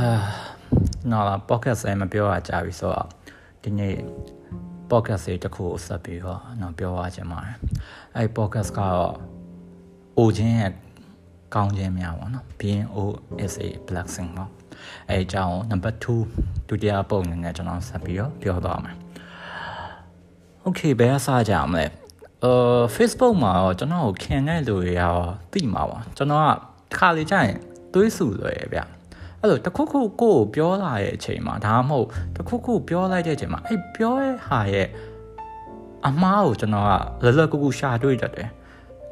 အာနော် podcast လည်းမပြောရကြပြီဆိုတော့ဒီနေ့ podcast လေးတစ်ခုကိုဆက်ပြီးတော့နော်ပြောရချင်ပါတယ်အဲ့ podcast ကတော့အိုချင်းရဲ့ကောင်းခြင်းများပေါ့နော် being o is a blessing ပေါ့အဲ့အကြောင်း number 2ဒုတိယပုံအနေနဲ့ကျွန်တော်ဆက်ပြီးတော့ပြောသွားမယ် okay ဘယ်အစားကြမလဲအာ Facebook မှာတော့ကျွန်တော်ကိုခင်တဲ့လူတွေရောသိမှာပါကျွန်တော်ကတစ်ခါလေကြာရင်တွေးစုလွယ်ဗျ အဲ့လိုတခုခုကိုကိုပြောလာတဲ့အချိန်မှာဒါမှမဟုတ်တခုခုပြောလိုက်တဲ့အချိန်မှာအဲ့ပြောရဟာရဲ့အမားကိုကျွန်တော်ကလလကူကူရှာတွေ့တတ်တယ်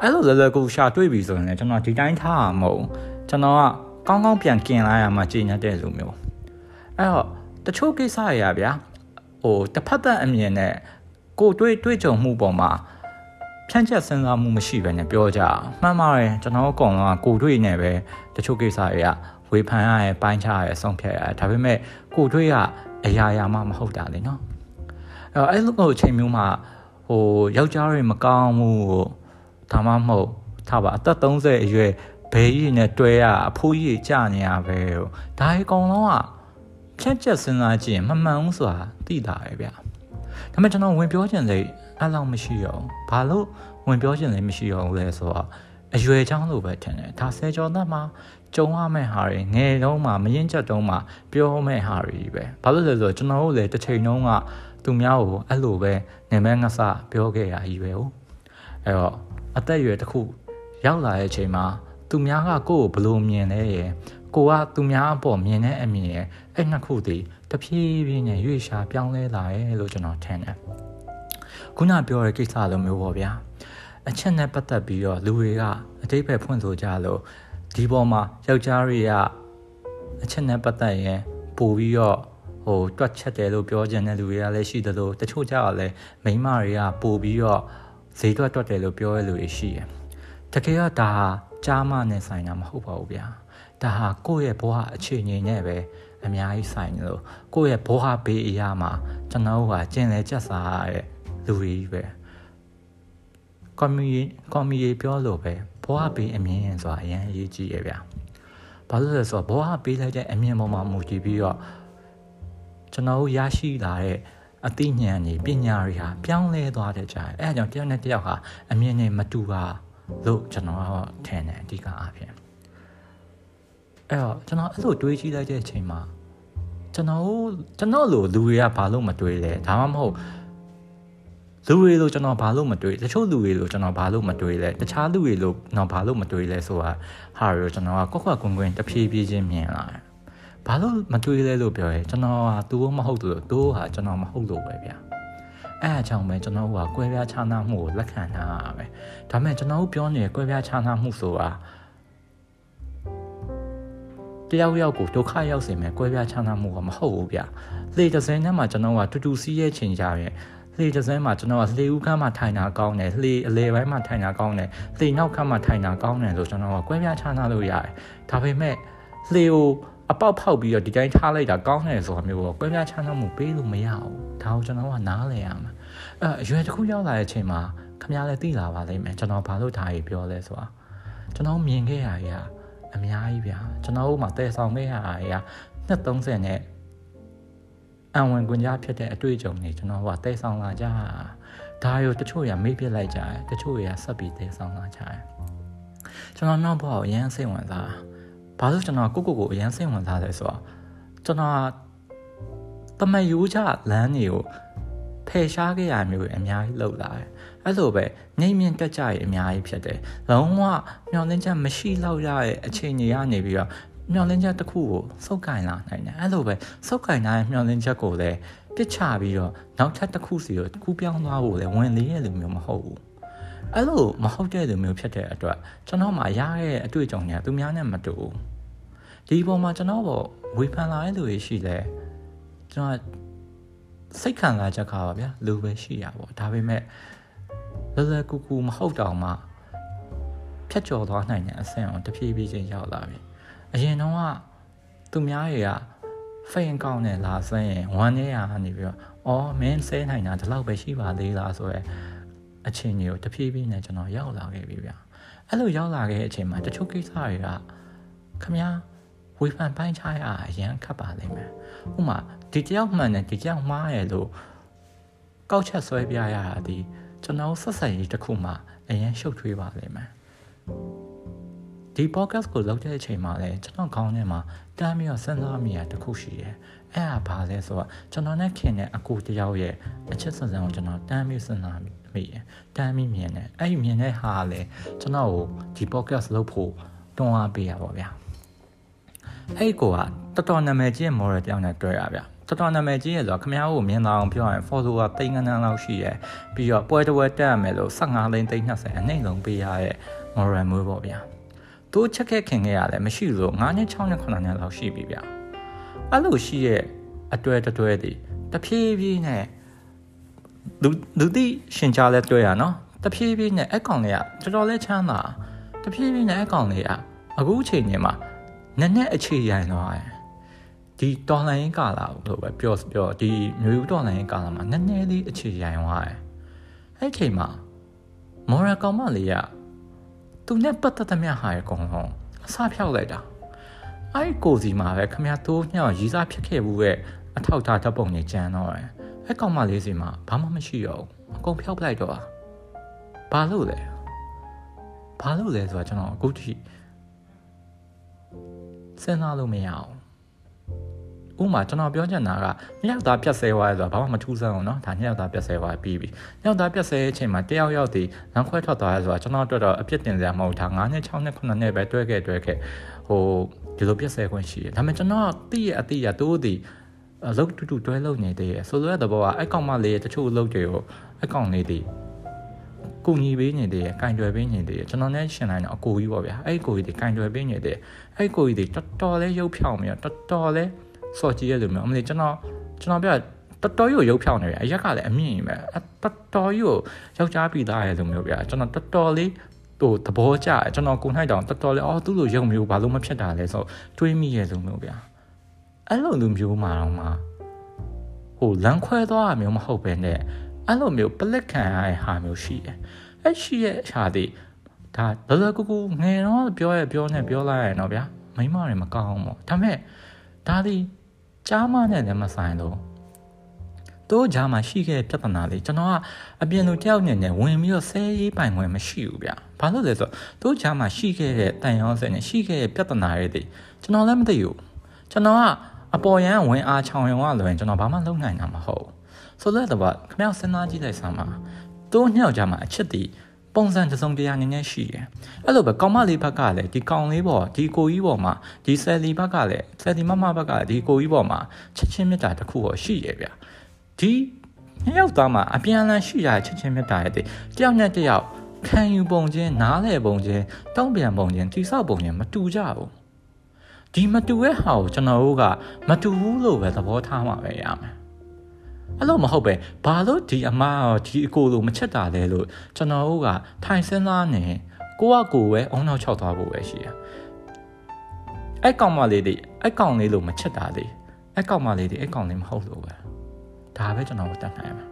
အဲ့လိုလလကူရှာတွေ့ပြီဆိုရင်လည်းကျွန်တော်ဒီတိုင်းထားမှာမဟုတ်ကျွန်တော်ကကောင်းကောင်းပြန်กินလိုက်ရမှာချိန်ရတဲ့လူမျိုးအဲ့တော့တချို့ကိစ္စတွေရဗျာဟိုတစ်ဖက်သက်အမြင်နဲ့ကိုတွေ့တွေ့ကြုံမှုပေါ်မှာဖြန့်ချက်စဉ်းစားမှုမရှိဘဲနဲ့ပြောကြအောင်မှန်ပါတယ်ကျွန်တော်အကောင်ကကိုတွေ့နေပဲတချို့ကိစ္စတွေက ဝေဖန်ရရဲ့ပိုင်းခြားရရဲ့ဆုံးဖြတ်ရဒါပေမဲ့ကိုတွေးကအရာရာမှမဟုတ်တာလေနော်အဲ့တော့အဲ့လိုအချိန်မျိုးမှာဟိုယောက်ျားတွေမကောင်းမှုကိုဒါမှမဟုတ်ထားပါအသက်30အရွယ်ဘဲကြီးနဲ့တွဲရအဖိုးကြီးကြာနေရပဲဟိုဒါအကောင်လုံးကဖြတ်ချက်စဉ်းစားကြည့်ရင်မမှန်ဘူးဆိုတာသိတာပဲဗျာဒါပေမဲ့ကျွန်တော်ဝင်ပြောချင်တဲ့အဲ့လောက်မရှိတော့ဘာလို့ဝင်ပြောချင်လဲမရှိတော့ဘူးလဲဆိုတော့အရွယ်ချောင်းလို့ပဲထင်တယ်ဒါဆယ်ကျော်သက်မှာ ကြုံရမယ့်ဟာတွေငယ်တုန်းမှာမရင်ချက်တုန်းမှာပြောမယ့်ဟာတွေပဲဘာလို့လဲဆိုတော့ကျွန်တော်တို့လည်းတစ်ချိန်တုန်းကသူများကိုအဲ့လိုပဲနေမဲငဆပြောခဲ့ရကြီးပဲဟုတ်အဲ့တော့အသက်အရွယ်တစ်ခုရောက်လာတဲ့အချိန်မှာသူများကကိုယ့်ကိုဘယ်လိုမြင်လဲရယ်ကိုကသူများအပေါ်မြင်တဲ့အမြင်ရယ်အဲ့နှစ်ခုတည်းတဖြည်းဖြည်းနဲ့ရွေ့ရှာပြောင်းလဲလာရဲ့လို့ကျွန်တော်ထင်တယ်ခုနပြောတဲ့ကိစ္စလိုမျိုးပေါ့ဗျာအချက်နဲ့ပတ်သက်ပြီးတော့လူတွေကအတိတ်ပဲဖွင့်ဆိုကြလို့ ဒီပေါ်မှာယောက်ျားတွေကအချက်နဲ့ပတ်သက်ရင်ပို့ပြီးတော့ဟိုတွက်ချက်တယ်လို့ပြောကြတဲ့လူတွေကလည်းရှိတယ်လို့တချို့ကြတော့လည်းမိန်းမတွေကပို့ပြီးတော့ဈေးတွက်တွက်တယ်လို့ပြောရလူတွေရှိတယ်တကယ်တော့ဒါဟာကြားမနဲ့ဆိုင်တာမဟုတ်ပါဘူးဗျာဒါဟာကိုယ့်ရဲ့ဘဝအခြေအနေနဲ့ပဲအများကြီးဆိုင်လို့ကိုယ့်ရဲ့ဘဝဘေးအရာမှာကျွန်တော်တို့ကကျင်လဲကြက်စားရတဲ့လူတွေပဲကွန်မီကွန်မီပြောလို့ပဲ ဘဝဘေးအမြင်ဆိုတာအရင်အရေးကြီးရဲ့ဗျာဘာလို့လဲဆိုတော့ဘဝဘေးလိုက်တဲ့အမြင်ပေါ်မှာမူတည်ပြီးတော့ကျွန်တော်တို့ရရှိလာတဲ့အသိဉာဏ်တွေပညာတွေဟာပြောင်းလဲသွားတဲ့ကြာအဲအကြောင်းတယောက်နဲ့တယောက်ဟာအမြင်နဲ့မတူတာလို့ကျွန်တော်ကထင်တယ်အဓိကအားဖြင့်အဲ့တော့ကျွန်တော်အဲ့လိုတွေးကြည့်လိုက်တဲ့အချိန်မှာကျွန်တော်ကျွန်တော်လိုလူတွေကဘာလို့မတွေးလဲဒါမှမဟုတ် လူတွေလိုကျွန်တော်ဘာလို့မတွေးတချို့လူတွေလိုကျွန်တော်ဘာလို့မတွေးလဲတခြားလူတွေလိုတော့ဘာလို့မတွေးလဲဆိုတာဟာရောကျွန်တော်ကကွက်ကွက်ကွင်းကွင်းတဖြည်းဖြည်းချင်းမြင်လာတယ်ဘာလို့မတွေးလဲလို့ပြောရဲကျွန်တော်ကသူ့မဟုတ်သူသူဟာကျွန်တော်မဟုတ်လို့ပဲဗျာအဲအကြောင်းပဲကျွန်တော်ကကွဲပြားခြားနားမှုကိုလက်ခံတာပဲဒါပေမဲ့ကျွန်တော်ပြောနေတဲ့ကွဲပြားခြားနားမှုဆိုတာတယောက်ယောက်ကိုဒုက္ခရောက်စေမယ်ကွဲပြားခြားနားမှုကမဟုတ်ဘူးဗျလေတစ်စင်းထဲမှာကျွန်တော်ကတူတူစီးရဲ့ချိန်ကြရဲ့ လေတစ်စင်းမှာကျွန်တော်ကလေဦးခန်းမှာထိုင်တာကောင်းတယ်လေအလေပိုင်းမှာထိုင်တာကောင်းတယ်လေနောက်ခန်းမှာထိုင်တာကောင်းတယ်လို့ကျွန်တော်ကကွဲပြားခြားနားလို့ရတယ်ဒါပေမဲ့လေကိုအပေါက်ဖောက်ပြီးတော့ဒီတိုင်းထားလိုက်တာကောင်းတယ်ဆိုတာမျိုးပေါ့ကွဲပြားခြားနားမှုပေးလို့မရဘူးဒါကိုကျွန်တော်ကနားလည်ရမှာအဲအရွယ်တစ်ခုရောက်လာတဲ့အချိန်မှာခမရလည်းသိလာပါလိမ့်မယ်ကျွန်တော်ဘာလို့ဒါကြီးပြောလဲဆိုတာကျွန်တော်မြင်ခဲ့ရရအများကြီးဗျာကျွန်တော်တို့မှတည်ဆောင်ခဲ့ရရနှစ်30နဲ့ အံဝင်ကွန်ကြားဖြစ်တဲ့အတွေ့အကြုံတွေကျွန်တော်ကတည်ဆောင်လာကြဒါရောတချို့ရမေ့ပြစ်လိုက်ကြတယ်တချို့ရဆက်ပြီးတည်ဆောင်လာကြတယ်ကျွန်တော်နောက်ဘောအရန်စိတ်ဝင်စားဘာလို့ကျွန်တော်ကိုကိုကိုအရန်စိတ်ဝင်စားလဲဆိုတော့ကျွန်တော်တမယူကြလမ်းတွေကိုဖယ်ရှားခဲ့ရမျိုးအများကြီးလောက်လာတယ်အဲ့လိုပဲငိမ့်မြင့်တက်ကြရအများကြီးဖြစ်တယ်လုံးဝမျောလင်းချက်မရှိလောက်ရတဲ့အခြေအနေကနေပြီးတော့ မျောလင်းချက်တစ်ခုကိုစုပ်ကင်လာနိုင်တယ်အဲ့လိုပဲစုပ်ကင်ထားတဲ့မျောလင်းချက်ကိုလည်းပစ်ချပြီးတော့နောက်ထပ်တစ်ခုစီကိုကူးပြောင်းသွားဖို့လည်းဝင်လေးရလူမျိုးမဟုတ်ဘူးအဲ့လိုမဟုတ်တဲ့လူမျိုးဖြစ်တဲ့အတွက်ကျွန်တော်မှရခဲ့တဲ့အတွေ့အကြုံတွေကသူများနဲ့မတူဘူးဒီပုံမှာကျွန်တော်ပေါ့ဝေဖန်လာတဲ့လူတွေရှိတယ်ကျွန်တော်စိတ်ခံလာချက်ခါပါဗျာလူပဲရှိရပါဒါပေမဲ့လွယ်လွယ်ကူကူမဟုတ်တော့မှဖြတ်ကျော်သွားနိုင်တဲ့အဆင့်အောင်တဖြည်းဖြည်းချင်းရောက်လာပြီ အရင်တော့ကသူများတွေကဖိန်ကောင်းနေလားဆိုရင်ဝမ်းနေရနေပြီးတော့အော်မင်းဆဲနိုင်တာဒီလောက်ပဲရှိပါသေးလားဆိုရဲအချိန်ကြီးကိုတဖြည်းဖြည်းနဲ့ကျွန်တော်ရောက်လာခဲ့ပြီဗျအဲ့လိုရောက်လာခဲ့တဲ့အချိန်မှာတချို့ကိစ္စတွေကခမ ्या ဝေဖန်ပိုင်းခြားရအရန်ခတ်ပါလိမ့်မယ်ဥမာဒီတယောက်မှန်တယ်ဒီတယောက်မှားရလို့ကောက်ချက်ဆွဲပြရတာဒီကျွန်တော်ဆက်ဆက်ရေးတစ်ခုမှအရင်ရှုပ်ထွေးပါလိမ့်မယ် ဒီ podcast ကိုလုပ်တဲ့အချိန်မှာလည်းကျွန်တော်ခေါင်းထဲမှာတမ်းပြီးတော့စဉ်းစားမိရတစ်ခုရှိတယ်အဲ့ဒါဘာလဲဆိုတော့ကျွန်တော်နဲ့ခင်တဲ့အကူတယောက်ရဲ့အချက်စံစံကိုကျွန်တော်တမ်းပြီးစဉ်းစားမိရတမ်းပြီးမြင်တယ်အဲ့ဒီမြင်တဲ့ဟာလည်းကျွန်တော်ကိုဒီ podcast လုပ်ဖို့တွန်းအားပေးရပါဗျာအဲ့ကိုကတော်တော်နာမည်ကြီးရဲ့ model တယောက်နဲ့တွေ့ရဗျာတော်တော်နာမည်ကြီးရဲ့ဆိုတော့ခမ ्या ကိုမြင်လာအောင်ပြောရရင် follower သိန်းကန်းလောက်ရှိရယ်ပြီးတော့ပွဲတစ်ပွဲတက်ရမယ်လို့15သိန်းသိန်း20အနှိမ့်ဆုံးပေးရတဲ့ moral မျိုးပေါ့ဗျာ သူချက်ခဲ့ခင်ခဲ့ရတယ်မရှိလို့9နှစ်6နှစ်9နှစ်လောက်ရှိပြီဗျာအဲ့လိုရှိရဲ့အတွဲတွဲတည်တဖြည်းဖြည်းနဲ့လူလူသိရှင်ကြားလဲတွေ့ရနော်တဖြည်းဖြည်းနဲ့အကောင်လေးကတော်တော်လေးချမ်းသာတဖြည်းဖြည်းနဲ့အကောင်လေးကအခုအချိန်ကြီးမှာနက်နက်အခြေရိုင်သွားတယ်ဒီတော်လိုင်းကာလာလို့ပဲပြောပြောဒီမျိုးတော်လိုင်းကာလာမှာနည်းနည်းလေးအခြေရိုင်သွားတယ်အဲ့ချိန်မှာမော်ရကောင်မလေးက သူနဲ့ပတ်သက်သမျှဟာရကောင်လုံးအစားဖြောက်လိုက်တာအဲ့ကိုစီမှာပဲခမရတိုးညောင်ရီစားဖြစ်ခဲ့ဘူးရဲ့အထောက်ထားဓာတ်ပုံတွေကျန်တော့တယ်အဲ့ကောင်မလေးစီမှာဘာမှမရှိတော့ဘူးအကုန်ဖျောက်ပလိုက်တော့ဘာလို့လဲဘာလို့လဲဆိုတော့ကျွန်တော်အခုထိစဉ်းစားလို့မရအောင်ဥ မာကျွန်တော်ပြောချင်တာကညောက်သားပြက်ဆဲသွားတယ်ဆိုတာဘာမှမထူးဆန်းဘူးเนาะဒါညောက်သားပြက်ဆဲသွားပြီးပြီညောက်သားပြက်ဆဲတဲ့အချိန်မှာတယောက်ယောက်တည်လမ်းခွဲထွက်သွားရဲဆိုတာကျွန်တော်တို့တော့အပြစ်တင်စရာမဟုတ်ဒါ9နှစ်6နှစ်9နှစ်ပဲတွဲခဲ့တွဲခဲ့ဟိုဒီလိုပြက်ဆဲခွင့်ရှိတယ်ဒါပေမဲ့ကျွန်တော်သိရအသိရတိုးတည်အလုပ်တူတူတွဲလုပ်နေသေးရဆိုလိုတဲ့ဘောကအကောင်မလေးတချို့အလုပ်တွေကိုအကောင်လေးတည်ကူညီပေးနေတယ်ကင်တွယ်ပေးနေတယ်ကျွန်တော်နဲ့ရှင်လိုက်တော့အကိုကြီးပေါ့ဗျာအဲ့အကိုကြီးတွေကင်တွယ်ပေးနေတယ်အဲ့အကိုကြီးတွေတော်တော်လေးရုပ်ဖြောင်းပြီးတော့တော်တော်လေး စော့ကြည့်ရလို့မျိုးအမလေးကျွန်တော်ကျွန်တော်ပြတော်တော်ကြီးကိုရုပ်ဖြောင်းနေပြီအရက်ကလည်းအမြင့်ကြီးပဲတော်တော်ကြီးကိုယောက်ျားပြီးသားရဲလို့မျိုးဗျာကျွန်တော်တော်တော်လေးဟိုသဘောကျကျွန်တော်ကိုနိုင်တောင်တော်တော်လေးအော်သူ့လိုရုပ်မျိုးဘာလို့မဖြစ်တာလဲဆိုတွေးမိရဲလို့မျိုးဗျာအဲ့လိုလူမျိုးမှာတော့မှဟိုလမ်းခွဲသွားတာမျိုးမဟုတ်ပဲနဲ့အဲ့လိုမျိုးပလက်ခံရတဲ့ဟာမျိုးရှိတယ်အဲ့ရှိရဲ့ဟာဒီဒါလောလောကူကူငယ်တော့ပြောရပြောနေပြောလိုက်ရတော့ဗျာမိမတွေမကောင်းဘူးပေါ့ဒါပေမဲ့ဒါဒီ ကြားမနဲ့လည်းမဆိုင်လို့တို့ကြားမှာရှိခဲ့ပြဿနာလေးကျွန်တော်ကအပြင်လူတယောက်နဲ့နဲ့ဝင်ပြီးတော့ဆဲရေးပိုင်ခွင့်မရှိဘူးဗျ။ဘာလို့လဲဆိုတော့တို့ကြားမှာရှိခဲ့တဲ့တန်ရောစဲနဲ့ရှိခဲ့တဲ့ပြဿနာတွေဒီကျွန်တော်လည်းမသိဘူး။ကျွန်တော်ကအပေါ်ရန်ဝင်အားချောင်ရုံကလွယ်ကျွန်တော်ဘာမှလုပ်နိုင်တာမဟုတ်။ဆိုတော့တော့ခမောက်စဉ်းစားကြည့်လိုက်စမ်းပါ။တို့ညောက်ကြားမှာအချစ်တီ ပုံစံတစုံတရာနည်းနည်းရှိတယ်။အဲ့လိုပဲကောင်မလေးဘက်ကလည်းဒီကောင်လေးပေါ်ဒီကိုကြီးပေါ်မှာဒီဆယ်လီဘက်ကလည်းဆယ်လီမမဘက်ကဒီကိုကြီးပေါ်မှာချက်ချင်းမြတ်တာတစ်ခုတော့ရှိရဗျ။ဒီနှစ်ယောက်သားမှာအပြန်အလှန်ရှိရချက်ချင်းမြတ်တာရဲ့တယောက်နဲ့တယောက်ခံယူပုံချင်းနားလေပုံချင်းတောင်းပြန်ပုံချင်းတိဆောက်ပုံချင်းမတူကြဘူး။ဒီမတူတဲ့ဟာကိုကျွန်တော်တို့ကမတူဘူးလို့ပဲသဘောထားမှာပဲရမယ် အဲ့လိုမဟုတ်ပဲဘာလို့ဒီအမဒီအကိုလိုမချက်တာလဲလို့ကျွန်တော်တို့ကထိုင်စင်းသားနေကိုကကိုပဲအုံနောက်ချောက်သွားဖို့ပဲရှိရအဲ့ကောင်မလေးတွေအဲ့ကောင်လေးလိုမချက်တာလေအဲ့ကောင်မလေးတွေအဲ့ကောင်လေးမဟုတ်လို့ပဲဒါပဲကျွန်တော်တို့တတ်နိုင်မှာ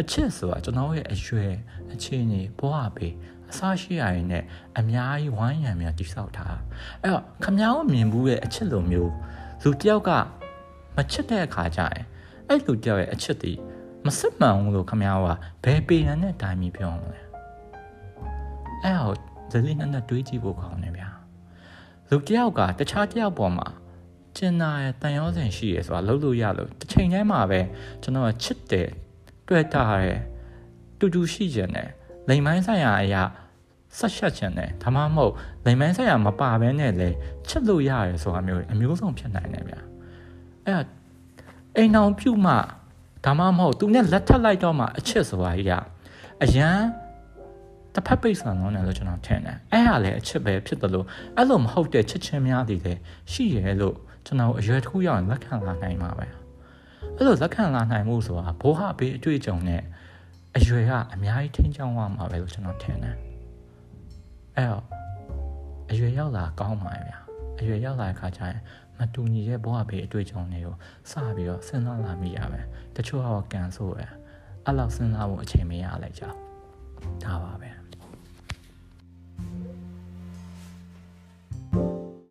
အချစ်ဆိုတာကျွန်တော်ရဲ့အရွယ်အခြေအနေဘဝပေးအစားရှိရရင်နဲ့အများကြီးဝိုင်းရံများတိဆောက်တာအဲ့တော့ခမောင်းမြင်ဘူးရဲ့အချစ်လိုမျိုးလူတယောက်ကမချစ်တဲ့အခါကျရင် အဲ့လူကြောက်ရဲ့အချစ်တီမစစ်မှန်ဘူးလို့ခမ ्या ကဘယ်ပေရန်နဲ့တိုင်းပြီးပြောမလဲအဲ့ဟောဇလီနဲ့နဲ့တွေးကြည့်ဖို့ကောင်းနေဗျာလူတယောက်ကတခြားတယောက်ပေါ်မှာကျင်နာရဲ့တန်ရောစင်ရှိရဆိုတာလုပ်လို့ရလို့တစ်ချိန်တိုင်းမှာပဲကျွန်တော်ကချစ်တယ်တွေ့တာတယ်တူတူရှိကြတယ်လိမ်မိုင်းဆိုင်ရာအရာဆက်ရှက်ချင်တယ်ဒါမှမဟုတ်လိမ်မိုင်းဆိုင်ရာမပါဘဲနဲ့လေချစ်လို့ရတယ်ဆိုတာမျိုးအမျိုးစုံဖြစ်နိုင်တယ်ဗျာအဲ့ဒါ အိမ်အောင်ပြုတ်မှဒါမှမဟုတ်သူနဲ့လက်ထပ်လိုက်တော့မှအချစ်ဆိုတာကြီးကအရန်တစ်ဖက်ပိတ်ဆန်လုံးတယ်လို့ကျွန်တော်ထင်တယ်အဲ့ဟာလည်းအချစ်ပဲဖြစ်တယ်လို့အဲ့လိုမဟုတ်တဲ့ချစ်ချင်းများတွေလည်းရှိရဲလို့ကျွန်တော်အရွယ်တစ်ခုရောက်ရင်လက်ခံလာနိုင်မှာပဲအဲ့လိုလက်ခံလာနိုင်မှုဆိုတာဘိုးဟာဘေးအတွေ့အကြုံနဲ့အရွယ်ကအများကြီးထိန်းချောင်းသွားမှာပဲလို့ကျွန်တော်ထင်တယ်အဲ့တော့အရွယ်ရောက်လာကောင်းပါရဲ့ဗျာ အရွယ်ရောက်လာတဲ့ခါကျရင်မတူညီတဲ့ဘဝဘေးအတွေ့အကြုံတွေကိုစပြီးတော့စဉ်းစားလာမိရပဲတချို့ကတော့ကန်ဆိုးရအဲ့လောက်စဉ်းစားဖို့အချိန်မရလိုက်ကြဒါပါပဲ